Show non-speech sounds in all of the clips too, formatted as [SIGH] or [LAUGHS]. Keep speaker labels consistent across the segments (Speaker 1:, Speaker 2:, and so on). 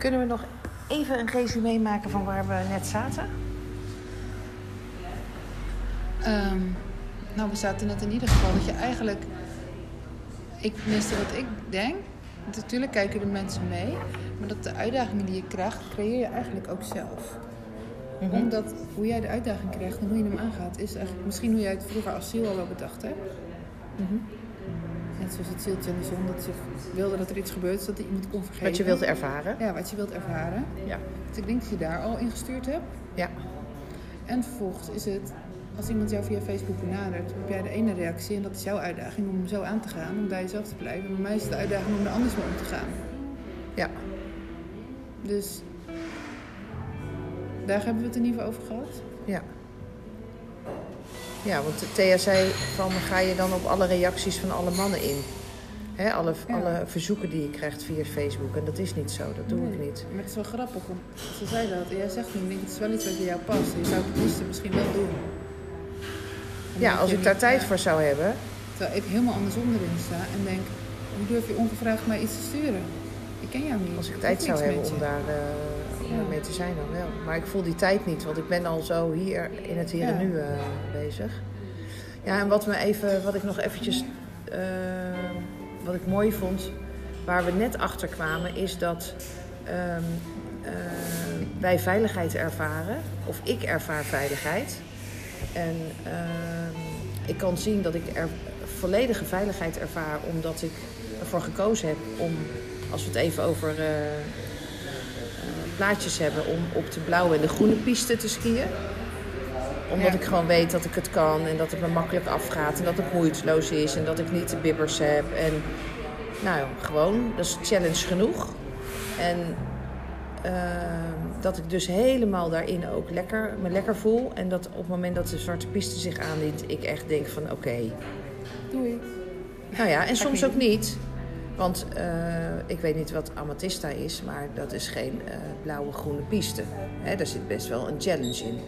Speaker 1: Kunnen we nog even een resume maken van waar we net zaten?
Speaker 2: Ehm, nou, we zaten net in ieder geval dat je eigenlijk... Ik, tenminste wat ik denk... Natuurlijk kijken de mensen mee. Maar dat de uitdagingen die je krijgt, creëer je eigenlijk ook zelf.
Speaker 1: Mhm.
Speaker 2: Omdat hoe jij de uitdaging krijgt en hoe je hem aangaat... is eigenlijk misschien hoe jij het vroeger als ziel al wel bedacht hebt.
Speaker 1: Mhm.
Speaker 2: Net zoals het zieltje in de zon. Dat ze wilde dat er iets gebeurt, zodat hij iemand kon vergeten.
Speaker 1: Wat je wilt ervaren.
Speaker 2: Ja, wat je wilt ervaren.
Speaker 1: Ja.
Speaker 2: Dus ik denk dat je daar al in gestuurd hebt.
Speaker 1: Ja.
Speaker 2: En vervolgens is het, als iemand jou via Facebook benadert, heb jij de ene reactie en dat is jouw uitdaging om zo aan te gaan, om bij jezelf te blijven. En bij mij is het de uitdaging om er anders mee om te gaan.
Speaker 1: Ja.
Speaker 2: Dus daar hebben we het in ieder geval over gehad.
Speaker 1: Ja. Ja, want Thea zei van ga je dan op alle reacties van alle mannen in? Alle,
Speaker 2: Ja.
Speaker 1: alle verzoeken die je krijgt via Facebook. En dat is niet zo, dat doe ik niet.
Speaker 2: Maar het is wel grappig, ze zei dat en jij zegt nu, ik denk, het is wel iets wat bij jou past. Je zou het liefst misschien wel doen.
Speaker 1: Ja, als ik daar
Speaker 2: niet-
Speaker 1: tijd
Speaker 2: ja.
Speaker 1: voor zou hebben.
Speaker 2: Terwijl ik helemaal andersom erin sta en denk, hoe durf je ongevraagd mij iets te sturen? Ik ken jou niet.
Speaker 1: Als ik tijd zou hebben om daar eh, om
Speaker 2: Ja.
Speaker 1: mee te zijn, dan wel. Maar ik voel die tijd niet, want ik ben al zo hier in het hier en nu eh, bezig. Ja, en wat, me even, wat ik nog eventjes eh, wat ik mooi vond, waar we net achter kwamen, is dat ehm, eh, wij veiligheid ervaren, of ik ervaar veiligheid. En ehm, ik kan zien dat ik er volledige veiligheid ervaar, omdat ik ervoor gekozen heb om, als we het even over plaatjes hebben, om op de blauwe en de groene piste te skiën. Omdat
Speaker 2: Ja.
Speaker 1: ik gewoon weet dat ik het kan en dat het me makkelijk afgaat en dat het moeiteloos is en dat ik niet de bibbers heb. En nou, gewoon, dat is challenge genoeg. En ehm, dat ik dus helemaal daarin ook lekker, me lekker voel. En dat op het moment dat de zwarte piste zich aandient, ik echt denk van oké,
Speaker 2: Doei.
Speaker 1: nou ja, en soms ook niet. Want eh, ik weet niet wat Amatista is, maar dat is geen eh, blauwe groene piste. Hè, daar zit best wel een challenge in.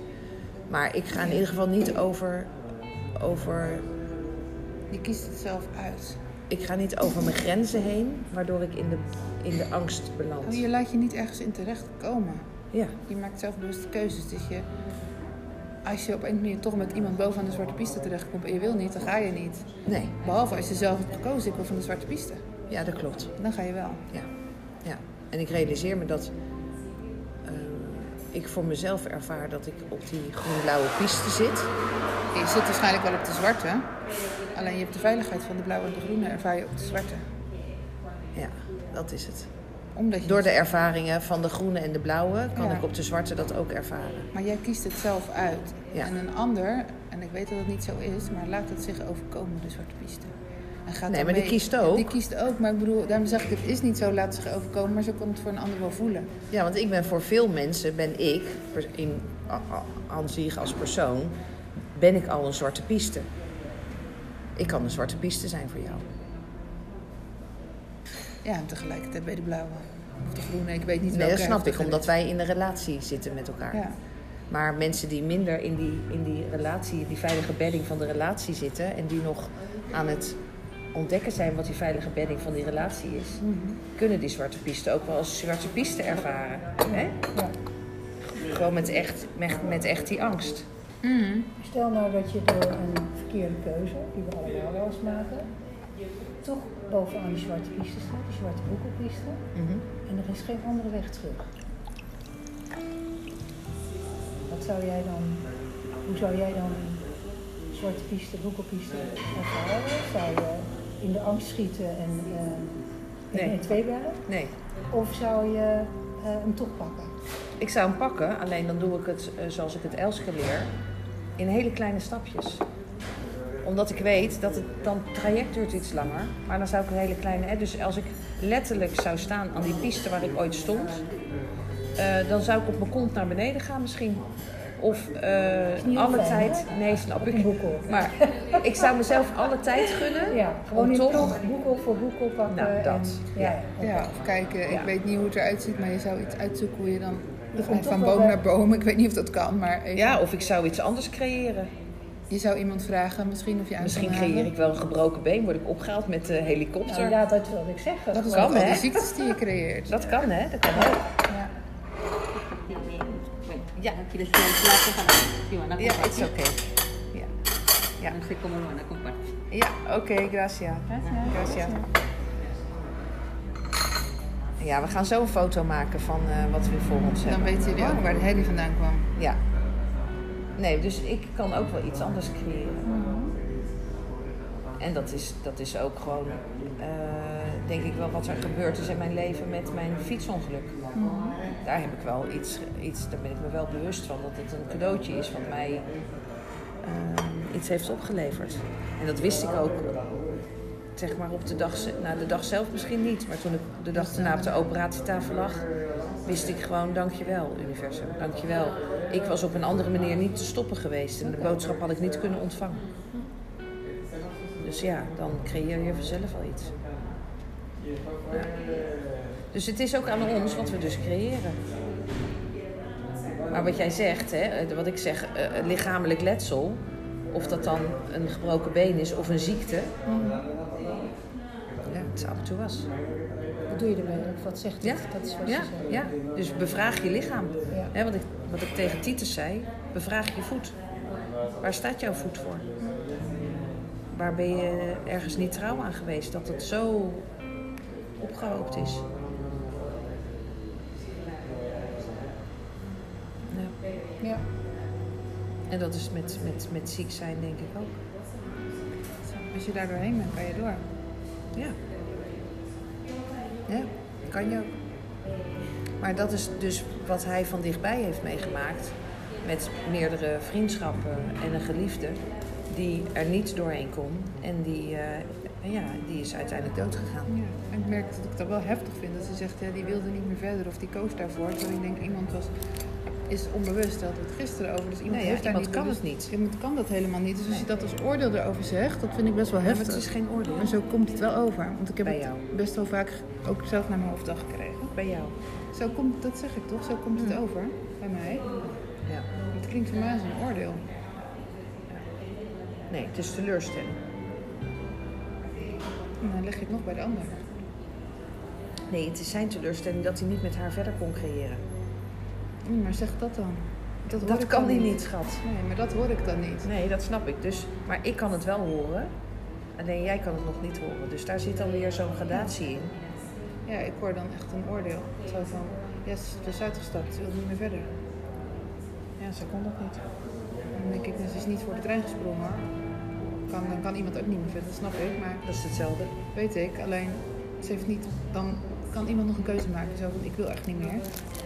Speaker 1: Maar ik ga in ieder geval niet over, over,
Speaker 2: Je kiest het zelf uit.
Speaker 1: ik ga niet over mijn grenzen heen, waardoor ik in de, in de angst
Speaker 2: Oh,
Speaker 1: beland.
Speaker 2: je laat je niet ergens in terechtkomen.
Speaker 1: Ja,
Speaker 2: Je maakt zelfbewuste keuzes. Dus je, als je op een manier toch met iemand bovenaan de zwarte piste terechtkomt en je wil niet, dan ga je niet.
Speaker 1: nee,
Speaker 2: Behalve als je zelf hebt gekozen, ik wil van de zwarte piste.
Speaker 1: Ja, dat klopt.
Speaker 2: Dan ga je wel.
Speaker 1: Ja, ja. En ik realiseer me dat eh, ik voor mezelf ervaar dat ik op die groen-blauwe piste zit.
Speaker 2: Je zit waarschijnlijk wel op de zwarte. Alleen je hebt de veiligheid van de blauwe en de groene ervaar je op de zwarte.
Speaker 1: Ja, dat is het.
Speaker 2: Omdat je
Speaker 1: Door de ervaringen van de groene en de blauwe kan
Speaker 2: Ja.
Speaker 1: ik op de zwarte dat ook ervaren.
Speaker 2: Maar jij kiest het zelf uit.
Speaker 1: Ja.
Speaker 2: En een ander, en ik weet dat het niet zo is, maar laat het zich overkomen, de zwarte piste. Gaat
Speaker 1: Nee, maar die kiest ook.
Speaker 2: Die kiest ook, maar ik bedoel, daarom zeg ik, het is niet zo, laat zich overkomen, maar zo kan het voor een ander wel voelen.
Speaker 1: Ja, want ik ben voor veel mensen, ben ik, in, aan zich als persoon, ben ik al een zwarte piste. Ik kan een zwarte piste zijn voor jou.
Speaker 2: Ja, en tegelijkertijd bij de blauwe. Of de groene, ik weet niet
Speaker 1: Nee, dat snap ik, omdat wij in een relatie zitten met elkaar.
Speaker 2: Ja.
Speaker 1: Maar mensen die minder in die, in die relatie, die veilige bedding van de relatie zitten en die nog aan het ontdekken zijn wat die veilige bedding van die relatie is,
Speaker 2: Mhm.
Speaker 1: kunnen die zwarte piste ook wel als zwarte piste ervaren. Hè?
Speaker 2: Ja.
Speaker 1: Gewoon met echt, met, met echt die angst.
Speaker 2: Mhm.
Speaker 3: Stel nou dat je door een verkeerde keuze, die we allemaal wel eens maken, toch bovenaan die zwarte piste staat, die zwarte boekelpiste,
Speaker 1: Mhm.
Speaker 3: en er is geen andere weg terug. Wat zou jij dan, hoe zou jij dan zwarte piste, boekelpiste ervaren? Zou je in de angst schieten en
Speaker 1: Nee.
Speaker 3: in twee bellen?
Speaker 1: Nee,
Speaker 3: Of zou je eh, hem toch pakken?
Speaker 1: ik zou hem pakken, alleen dan doe ik het eh, zoals ik het Elske leer, in hele kleine stapjes. Omdat ik weet dat het dan traject duurt iets langer, maar dan zou ik een hele kleine. hè, Dus als ik letterlijk zou staan aan die piste waar ik ooit stond, eh, dan zou ik op mijn kont naar beneden gaan misschien. Of eh, alle
Speaker 3: fijn,
Speaker 1: tijd. Nee, snap ik. Maar ik zou mezelf alle tijd gunnen.
Speaker 3: Ja, gewoon
Speaker 1: om toch.
Speaker 3: boekel voor boekel pakken.
Speaker 1: Nou, dat.
Speaker 3: En, ja.
Speaker 2: Ja, of kijken, ik
Speaker 1: Ja.
Speaker 2: weet niet hoe het eruit ziet, maar je zou iets uitzoeken hoe je dan
Speaker 3: Je
Speaker 2: van boom naar boom, ik weet niet of dat kan, maar even-
Speaker 1: Ja, of ik zou iets anders creëren.
Speaker 2: Je zou iemand vragen misschien of je aan
Speaker 1: Misschien creëer
Speaker 2: halen.
Speaker 1: ik wel een gebroken been, word ik opgehaald met de helikopter.
Speaker 3: Nou ja, dat wil ik zeggen.
Speaker 2: Dat is
Speaker 1: Kan, hè?
Speaker 2: de ziektes die je creëert.
Speaker 1: Dat kan, hè? Dat kan ook.
Speaker 2: Ja.
Speaker 4: Bueno,
Speaker 1: Ya.
Speaker 4: aquí les queda el plato para si van a
Speaker 1: Ja,
Speaker 4: compartir.
Speaker 1: it's okay. Ja, ja.
Speaker 4: No sé cómo lo van a compartir.
Speaker 1: ja oké. Ja, we gaan zo een foto maken van eh, wat we voor ons
Speaker 2: Dan
Speaker 1: hebben.
Speaker 2: weten jullie ook waar de herrie vandaan kwam.
Speaker 1: Ja. Nee, dus ik kan ook wel iets anders creëren. En dat is, dat is ook gewoon, eh, denk ik wel, wat er gebeurd is in mijn leven met mijn fietsongeluk. Daar heb ik wel iets, iets, daar ben ik me wel bewust van, dat het een cadeautje is wat mij eh, iets heeft opgeleverd. En dat wist ik ook, zeg maar op de dag, nou, de dag zelf misschien niet, maar toen ik de dag daarna op de operatietafel lag, wist ik gewoon, dankjewel universum, dankjewel. Ik was op een andere manier niet te stoppen geweest en de boodschap had ik niet kunnen ontvangen. Dus ja, dan creëer je vanzelf wel iets. Ja. Dus het is ook aan ons wat we dus creëren. Maar wat jij zegt, hè, eh, wat ik zeg, eh, lichamelijk letsel, of dat dan een gebroken been is of een ziekte. Ja, het is af en toe was.
Speaker 3: Wat doe je ermee? Wat zegt
Speaker 1: Ja,
Speaker 3: het? Dat is wat
Speaker 1: ja, ja. Dus bevraag je lichaam.
Speaker 3: Ja.
Speaker 1: Hè, wat, ik, wat ik tegen Titus zei, bevraag je voet. Waar staat jouw voet voor? Waar ben je ergens niet trouw aan geweest dat het zo opgehoopt is? En dat is met, met, met ziek zijn denk ik ook.
Speaker 2: Als je daar doorheen bent, kan je door.
Speaker 1: Ja. Ja, kan je ook. Maar dat is dus wat hij van dichtbij heeft meegemaakt. Met meerdere vriendschappen en een geliefde die er niet doorheen kon. En die, eh, ja, die is uiteindelijk dood gegaan.
Speaker 2: Ja. En ik merk dat ik dat wel heftig vind. Dat ze zegt, ja, die wilde niet meer verder of die koos daarvoor. Terwijl ik denk, iemand was, is onbewust. We het gisteren over. Dus iemand
Speaker 1: Nee, ja,
Speaker 2: heeft daar
Speaker 1: iemand
Speaker 2: niet
Speaker 1: kan
Speaker 2: bewust-
Speaker 1: het niet.
Speaker 2: Iemand kan dat helemaal niet. Dus als je dat als oordeel erover zegt, dat vind ik best wel
Speaker 1: Ja, maar
Speaker 2: heftig.
Speaker 1: het is geen oordeel.
Speaker 2: En zo komt het wel over. Want ik heb
Speaker 1: Bij
Speaker 2: het
Speaker 1: jou.
Speaker 2: best wel vaak ook zelf naar mijn hoofddag gekregen.
Speaker 1: Bij jou.
Speaker 2: Zo komt, dat zeg ik toch? Zo komt het
Speaker 1: Mm.
Speaker 2: over bij mij.
Speaker 1: Ja.
Speaker 2: Het klinkt voor mij als een oordeel.
Speaker 1: Nee, het is teleurstelling.
Speaker 2: En dan leg je het nog bij de ander.
Speaker 1: Nee, het is zijn teleurstelling dat hij niet met haar verder kon creëren.
Speaker 2: Mm, Maar zeg dat dan. Dat, hoor
Speaker 1: Dat
Speaker 2: ik
Speaker 1: kan
Speaker 2: dan
Speaker 1: hij niet, schat.
Speaker 2: Nee, maar dat hoor ik dan niet.
Speaker 1: Nee, dat snap ik. Dus, maar ik kan het wel horen. Alleen jij kan het nog niet horen. Dus daar zit alweer zo'n gradatie in.
Speaker 2: Ja, ik hoor dan echt een oordeel. Zo van, ja, ze is uitgestapt, ze wil niet meer verder.
Speaker 1: Ja, ze kon dat niet.
Speaker 2: Dan denk ik, ze is niet voor de trein gesprongen. Kan, dan kan iemand ook niet meer verder, dat snap ik. Maar
Speaker 1: Dat is hetzelfde.
Speaker 2: weet ik, alleen ze heeft niet, dan kan iemand nog een keuze maken. Zo van, ik wil echt niet meer.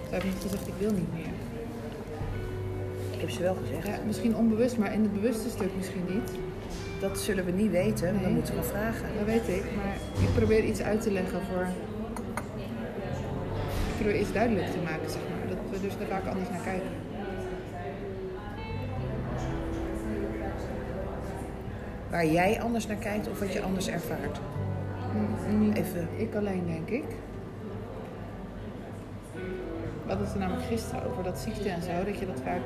Speaker 2: Ze heeft niet gezegd, ik wil niet meer.
Speaker 1: Ik heb ze wel gezegd.
Speaker 2: Ja, misschien onbewust, maar in het bewuste stuk misschien niet.
Speaker 1: Dat zullen we niet weten.
Speaker 2: Nee.
Speaker 1: Dat moeten we vragen.
Speaker 2: Dat weet ik, maar ik probeer iets uit te leggen voor... Ik probeer iets duidelijk te maken, zeg maar. Dat we dus er vaak anders naar kijken.
Speaker 1: Waar jij anders naar kijkt of wat je anders ervaart.
Speaker 2: N- Niet
Speaker 1: Even.
Speaker 2: ik alleen, denk ik. We hadden het er namelijk gisteren over dat ziekte en zo, dat je dat vaak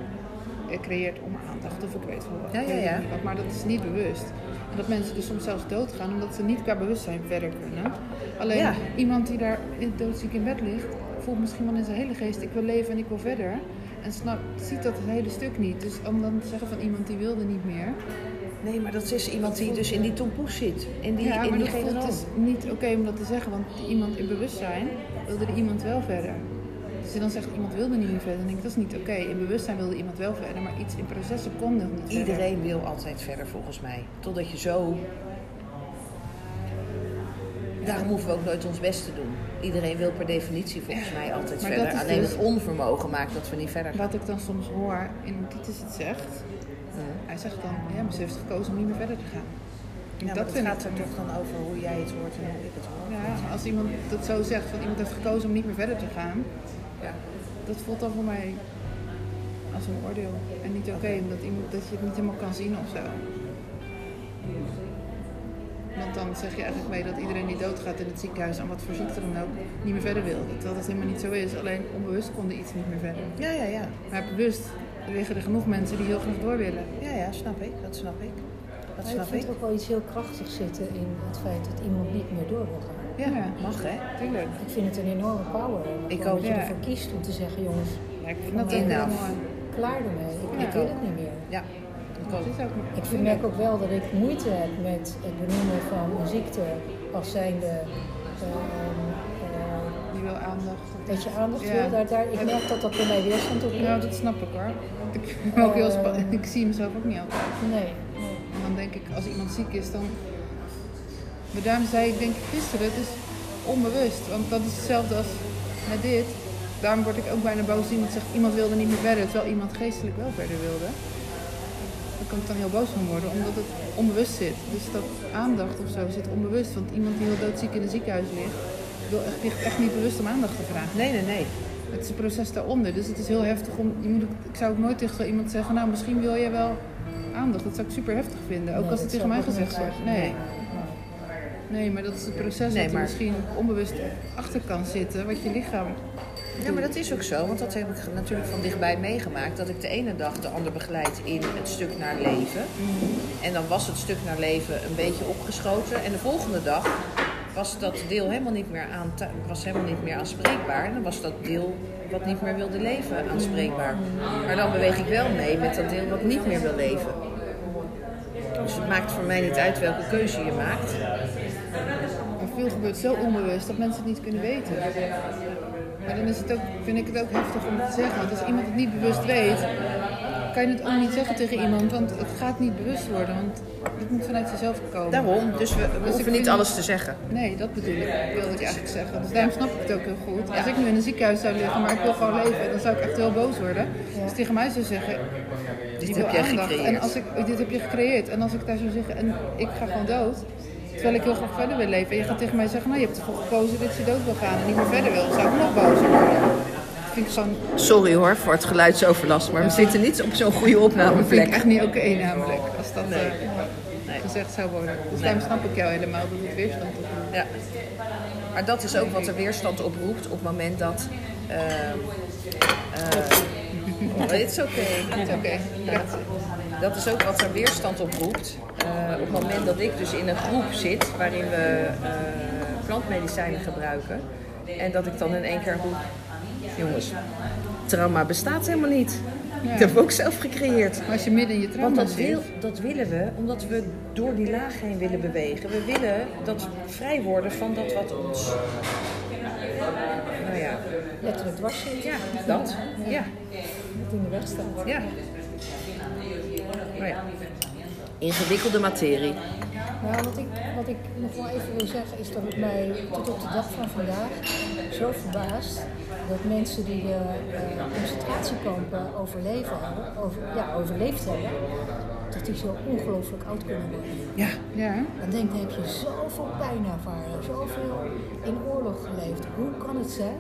Speaker 2: eh, creëert om aandacht of ik weet wel wat.
Speaker 1: Ja, ja, ja.
Speaker 2: maar dat is niet bewust. En dat mensen dus soms zelfs doodgaan omdat ze niet qua bewustzijn verder kunnen. Alleen
Speaker 1: Ja.
Speaker 2: iemand die daar in- doodziek in bed ligt, voelt misschien wel in zijn hele geest: ik wil leven en ik wil verder. En snapt, ziet dat het hele stuk niet. Dus om dan te zeggen van iemand die wilde niet meer.
Speaker 1: Nee, maar dat is iemand die dus in die tompoes zit. In die,
Speaker 2: ja,
Speaker 1: in
Speaker 2: maar
Speaker 1: die
Speaker 2: dat
Speaker 1: generaal.
Speaker 2: dus niet oké om dat te zeggen, want iemand in bewustzijn wilde er iemand wel verder. Dus je dan zegt iemand wilde niet meer verder, dan denk ik dat is niet oké. In bewustzijn wilde iemand wel verder, maar iets in processen kon nog niet verder.
Speaker 1: Iedereen wil altijd verder volgens mij. Totdat je zo... Daarom hoeven we ook nooit ons best te doen. Iedereen wil per definitie volgens mij altijd
Speaker 2: Maar
Speaker 1: verder. Alleen
Speaker 2: dus-
Speaker 1: het onvermogen maakt dat we niet verder gaan.
Speaker 2: Wat ik dan soms hoor in hoe Titus het zegt, hij zegt dan, ja, maar ze heeft gekozen om niet meer verder te gaan.
Speaker 1: Ja,
Speaker 2: dat
Speaker 1: het gaat er toch dan over hoe jij het hoort en hoe ik het hoor.
Speaker 2: Ja, als iemand dat zo zegt, van iemand heeft gekozen om niet meer verder te gaan,
Speaker 1: Ja.
Speaker 2: dat voelt dan voor mij als een oordeel. En niet oké, omdat iemand, dat je het niet helemaal kan zien of zo. Want dan zeg je eigenlijk mee dat iedereen die doodgaat in het ziekenhuis, aan wat voor ziekte dan ook, niet meer verder wil. Terwijl dat helemaal niet zo is. Alleen onbewust kon er iets niet meer verder.
Speaker 1: Ja, ja, ja.
Speaker 2: Maar bewust er liggen er genoeg mensen die heel graag door willen.
Speaker 1: Ja, ja, snap ik. Dat snap ik. Dat
Speaker 3: ik
Speaker 1: snap
Speaker 3: vind
Speaker 1: ik.
Speaker 3: ook wel iets heel krachtigs zitten in het feit dat iemand niet meer door wil gaan.
Speaker 1: Ja, mag hè.
Speaker 2: tuurlijk.
Speaker 3: Ik vind het een enorme power.
Speaker 1: Ik ook,
Speaker 3: Dat je ervoor kiest om te zeggen, jongens,
Speaker 2: ik vind dat
Speaker 3: klaar ermee. Ik, ik wil het niet meer.
Speaker 1: Ja, ik ook.
Speaker 2: Dat is ook
Speaker 3: Ik merk ook wel dat ik moeite heb met het benoemen van een ziekte als zijnde
Speaker 2: Die wil aandacht.
Speaker 3: dat je aandacht
Speaker 2: Ja.
Speaker 3: wil. Daar, daar, ik merk dat dat bij mij weerstand op
Speaker 2: Ja, dat snap ik hoor. Ik, [LAUGHS] ook heel
Speaker 3: Eh. [LAUGHS]
Speaker 2: ik zie mezelf ook niet altijd.
Speaker 3: Nee. nee.
Speaker 2: En dan denk ik, als iemand ziek is, dan... Maar daarom zei ik, denk ik gisteren, het is onbewust. Want dat is hetzelfde als met dit. Daarom word ik ook bijna boos als iemand zegt, iemand wilde niet meer verder, terwijl iemand geestelijk wel verder wilde. Daar kan ik dan heel boos van worden, omdat het onbewust zit. Dus dat aandacht of zo zit onbewust. Want iemand die heel doodziek in een ziekenhuis ligt, wil echt, echt niet bewust om aandacht te vragen.
Speaker 1: Nee, nee, nee.
Speaker 2: Het is een proces daaronder, dus het is heel heftig om. Je moet, ik zou ook nooit tegen zo iemand zeggen, nou misschien wil jij wel aandacht. Dat zou ik super heftig vinden, ook
Speaker 3: Nee,
Speaker 2: als het tegen mij gezegd wordt. Nee. Nee, maar dat is het proces
Speaker 1: Nee,
Speaker 2: dat er misschien onbewust achter kan zitten, wat je lichaam.
Speaker 1: Ja, maar dat is ook zo, want dat heb ik natuurlijk van dichtbij meegemaakt. Dat ik de ene dag de ander begeleid in het stuk naar leven. En dan was het stuk naar leven een beetje opgeschoten. En de volgende dag was dat deel helemaal niet meer, aan, was helemaal niet meer aanspreekbaar. En dan was dat deel wat niet meer wilde leven aanspreekbaar. Maar dan beweeg ik wel mee met dat deel wat niet meer wil leven. Dus het maakt voor mij niet uit welke keuze je maakt.
Speaker 2: Maar veel gebeurt zo onbewust dat mensen het niet kunnen weten. Maar dan is het ook, vind ik het ook heftig om te zeggen. Want als iemand het niet bewust weet, kan je het ook niet zeggen tegen iemand. Want het gaat niet bewust worden. Want het moet vanuit jezelf komen.
Speaker 1: Daarom, dus we, we
Speaker 2: ik
Speaker 1: hoeven niet alles te zeggen.
Speaker 2: Nee, dat bedoel ik, wilde ik eigenlijk zeggen. Dus daarom snap ik het ook heel goed. Als ik nu in een ziekenhuis zou liggen, maar ik wil gewoon leven, dan zou ik echt heel boos worden. Dus tegen mij zou zeggen,
Speaker 1: Dit heb jij gecreëerd.
Speaker 2: En als ik, dit heb je gecreëerd. En als ik daar zou zeggen, en ik ga gewoon dood, terwijl ik heel graag verder wil leven. En je gaat tegen mij zeggen, nou je hebt ervoor gekozen dat je dood wil gaan en niet meer verder wil. Dan zou ik nog bozer worden. Dat vind ik gewoon,
Speaker 1: Sorry hoor voor het geluidsoverlast, maar we zitten niet op zo'n goede
Speaker 2: dat vind
Speaker 1: opnameplek.
Speaker 2: echt niet oké namelijk. Als dat
Speaker 1: Nee.
Speaker 2: eh, gezegd zou worden. Dus daarom snap ik jou helemaal dat het weerstand op
Speaker 1: Ja. Maar dat is ook wat de weerstand oproept op het moment dat. eh eh, oh, it's okay. [LAUGHS]
Speaker 2: It's okay.
Speaker 1: Ja. Dat is ook wat er weerstand oproept. Eh op het moment dat ik dus in een groep zit waarin we eh, plantmedicijnen gebruiken. En dat ik dan in één keer roep: jongens, trauma bestaat helemaal niet. Dat hebben we ook zelf gecreëerd.
Speaker 2: Maar als je midden in je
Speaker 1: Want
Speaker 2: trauma
Speaker 1: dat,
Speaker 2: zit,
Speaker 1: wil, dat willen we omdat we door die laag heen willen bewegen. We willen dat vrij worden van dat wat ons. Nou ja,
Speaker 3: Letterlijk dwars zit.
Speaker 1: ja dat. Ja,
Speaker 3: in de weg staat.
Speaker 1: ja. Ja. Ingewikkelde materie.
Speaker 3: Nou, wat ik, wat ik nog wel even wil zeggen is dat het mij tot op de dag van vandaag zo verbaast dat mensen die de eh, concentratiekampen overleven hebben, over, ja, overleefd hebben, dat die zo ongelooflijk oud kunnen worden.
Speaker 1: Ja,
Speaker 2: ja,
Speaker 3: Dan denk ik, heb je zoveel pijn ervaren, zoveel in oorlog geleefd. Hoe kan het zijn?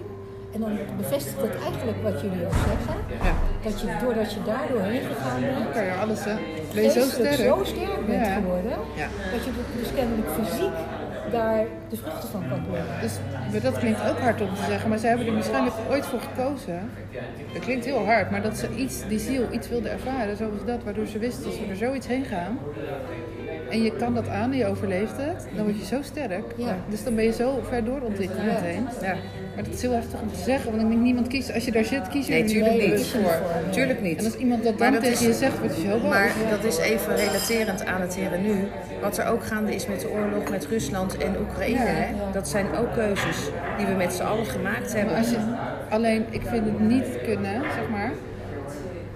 Speaker 3: En dan bevestigt het eigenlijk wat jullie ook zeggen.
Speaker 1: Ja.
Speaker 3: Dat je, doordat je daar doorheen gegaan bent,
Speaker 2: kan je alles, hè. Ben je zo sterk.
Speaker 3: zo sterk bent
Speaker 2: Ja.
Speaker 3: geworden,
Speaker 1: Ja.
Speaker 3: dat je dus kennelijk fysiek daar de vruchten van kan plukken.
Speaker 2: Dus maar dat klinkt ook hard om te zeggen, maar zij hebben er waarschijnlijk ooit voor gekozen. Dat klinkt heel hard, maar dat ze iets, die ziel iets wilde ervaren, zoals dat, waardoor ze wisten als we er zoiets heen gaan. En je kan dat aan en je overleeft het, dan word je zo sterk.
Speaker 3: Ja.
Speaker 2: Dus dan ben je zo ver doorontwikkeld meteen.
Speaker 1: ja.
Speaker 2: Maar dat is heel heftig om te zeggen, want ik denk niemand kiest. Als je daar zit, kies je
Speaker 1: Nee,
Speaker 2: er
Speaker 1: tuurlijk
Speaker 2: niet bewust voor.
Speaker 1: Tuurlijk
Speaker 2: En
Speaker 1: niet.
Speaker 2: als iemand dat dan
Speaker 1: dat
Speaker 2: tegen
Speaker 1: is-
Speaker 2: je zegt, word je zo boos.
Speaker 1: Maar dat is even relaterend aan het hier en nu. Wat er ook gaande is met de oorlog met Rusland en Oekraïne.
Speaker 2: Ja.
Speaker 1: hè? Dat zijn ook keuzes die we met z'n allen gemaakt hebben.
Speaker 2: Maar als je, alleen, ik vind het niet kunnen, zeg maar.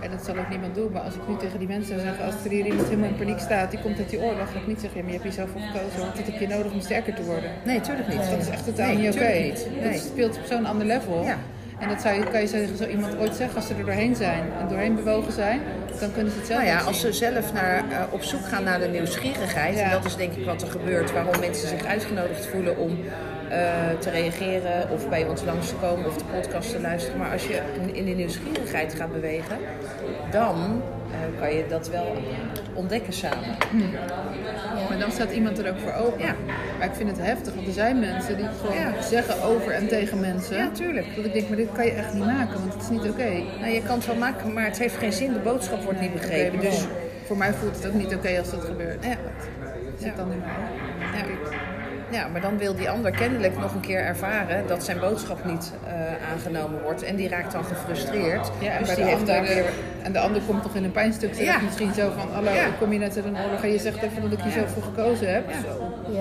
Speaker 2: En dat zal ook niemand doen, maar als ik nu tegen die mensen zeggen, als er hier iemand helemaal in paniek staat, die komt uit die oorlog, ga ik niet zeggen, ja, maar je hebt jezelf voor gekozen, want dit heb je nodig om sterker te worden.
Speaker 1: Nee, tuurlijk niet.
Speaker 2: Dat is echt totaal
Speaker 1: Nee,
Speaker 2: niet oké. Dat
Speaker 1: Nee.
Speaker 2: speelt op zo'n ander level.
Speaker 1: Ja.
Speaker 2: En dat zou je, kan je tegen zo iemand ooit zeggen als ze er doorheen zijn en doorheen bewogen zijn. Dan kunnen ze het zelf
Speaker 1: Nou ja, als ze zelf naar, eh, op zoek gaan naar de nieuwsgierigheid,
Speaker 2: Ja.
Speaker 1: en dat is denk ik wat er gebeurt, waarom mensen zich uitgenodigd voelen om te reageren of bij ons langs te komen of de podcast te luisteren. Maar als je in, de nieuwsgierigheid gaat bewegen, dan eh, kan je dat wel ontdekken samen.
Speaker 2: Maar dan staat iemand er ook voor open.
Speaker 1: Ja.
Speaker 2: Maar ik vind het heftig, want er zijn mensen die gewoon
Speaker 1: Ja.
Speaker 2: zeggen over en tegen mensen.
Speaker 1: Ja, tuurlijk.
Speaker 2: Dat ik denk, maar dit kan je echt niet maken, want het is niet oké.
Speaker 1: Nou, je kan het wel maken, maar het heeft geen zin. De boodschap wordt niet begrepen.
Speaker 2: Maar
Speaker 1: Dus
Speaker 2: voor mij voelt het ook niet oké als dat gebeurt.
Speaker 1: ja.
Speaker 2: Zit dan in mij.
Speaker 1: Ja. maar dan wil die ander kennelijk nog een keer ervaren dat zijn boodschap niet eh, aangenomen wordt. En die raakt dan gefrustreerd.
Speaker 2: Ja, en,
Speaker 1: dus
Speaker 2: bij
Speaker 1: die
Speaker 2: de
Speaker 1: heeft
Speaker 2: ander,
Speaker 1: daar weer...
Speaker 2: en de ander komt toch in een pijnstuk terecht.
Speaker 1: Ja.
Speaker 2: Misschien zo van, hallo,
Speaker 1: Ja.
Speaker 2: ik kom je net uit een oorlog en je zegt even dat ik hier zo voor gekozen heb. Zo.
Speaker 3: Ja.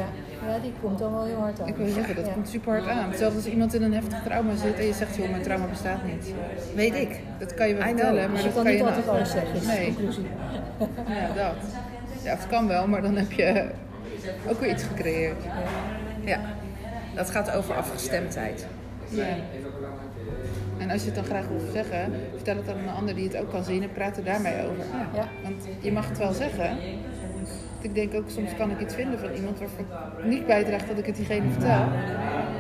Speaker 3: ja, die komt dan wel heel hard aan.
Speaker 2: Ik wil zeggen, dat
Speaker 3: Ja.
Speaker 2: komt super hard aan. Hetzelfde als iemand in een heftig trauma zit en je zegt, joh, mijn trauma bestaat niet.
Speaker 1: Weet ik.
Speaker 2: Dat kan je wel vertellen, maar
Speaker 3: Dus je
Speaker 2: dat
Speaker 3: kan
Speaker 2: kan
Speaker 3: niet
Speaker 2: je
Speaker 3: altijd
Speaker 2: nou-
Speaker 3: alles zeggen,
Speaker 2: Nee.
Speaker 3: conclusie.
Speaker 2: Ja, dat. Ja, het kan wel, maar dan heb je ook weer iets gecreëerd.
Speaker 1: Ja, dat gaat over afgestemdheid.
Speaker 2: Ja. En als je het dan graag wil zeggen, vertel het dan aan een ander die het ook kan zien en praat er daarmee over.
Speaker 3: Ja.
Speaker 2: Want je mag het wel zeggen. Ik denk ook, soms kan ik iets vinden van iemand waarvan ik niet bijdraagt dat ik het diegene vertel.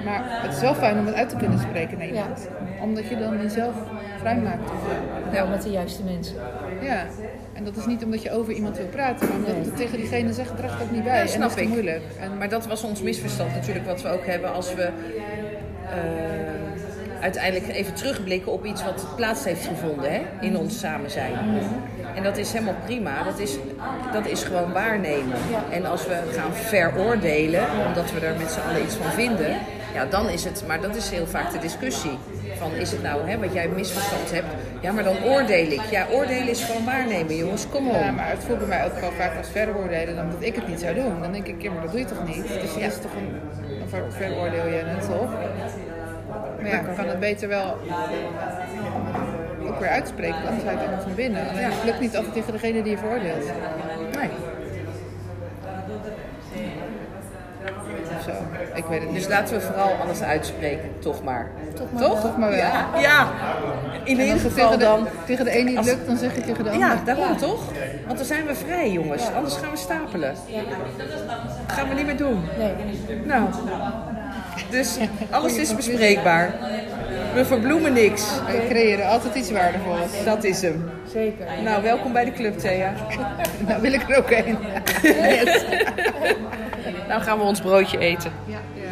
Speaker 2: Maar het is wel fijn om het uit te kunnen spreken naar iemand. Omdat je dan jezelf vrijmaakt. Of,
Speaker 3: Wel met de juiste mensen.
Speaker 2: Ja. En dat is niet omdat je over iemand wil praten, maar omdat
Speaker 3: Nee.
Speaker 2: het tegen diegene zegt draagt ook niet bij.
Speaker 1: Ja,
Speaker 2: en dat is
Speaker 1: ik.
Speaker 2: moeilijk.
Speaker 1: En, maar dat was ons misverstand natuurlijk wat we ook hebben als we eh, uiteindelijk even terugblikken op iets wat plaats heeft gevonden hè, in ons samen zijn. En dat is helemaal prima. Dat is, dat is gewoon waarnemen. En als we gaan veroordelen, omdat we er met z'n allen iets van vinden, ja, dan is het, maar dat is heel vaak de discussie. Van is het nou hè, wat jij misverstand hebt? Ja, maar dan oordeel ik. Ja, oordelen is gewoon waarnemen, jongens. Kom op.
Speaker 2: Ja, maar het voelt bij mij ook wel vaak als veroordelen dan dat ik het niet zou doen. Dan denk ik, ja, maar dat doe je toch niet? Dus dat is toch een, ver- veroordeel je net toch? Maar ja, ik kan het beter wel ook weer uitspreken, want anders het allemaal van binnen. Het lukt niet altijd tegen degene die je veroordeelt.
Speaker 1: Nee.
Speaker 2: Zo. Ik weet het
Speaker 1: Dus laten we vooral alles uitspreken, toch maar.
Speaker 3: Toch maar
Speaker 1: Toch?
Speaker 2: maar wel.
Speaker 1: Ja, ja. in ieder geval
Speaker 2: tegen de,
Speaker 1: dan.
Speaker 2: tegen de niet
Speaker 1: Als-
Speaker 2: lukt, dan zeg je tegen de ander.
Speaker 1: Ja, daarom toch? Want dan zijn we vrij, jongens. Anders gaan we stapelen. Dat gaan we niet meer doen.
Speaker 3: Nee.
Speaker 1: Nou, dus alles is bespreekbaar. We verbloemen niks.
Speaker 2: We creëren altijd iets waardevols.
Speaker 1: Dat is hem.
Speaker 3: Zeker.
Speaker 1: Nou, welkom bij de club, Thea. [LAUGHS]
Speaker 2: Nou wil ik er ook een. [LAUGHS]
Speaker 1: Nou gaan we ons broodje eten.
Speaker 2: Ja, ja.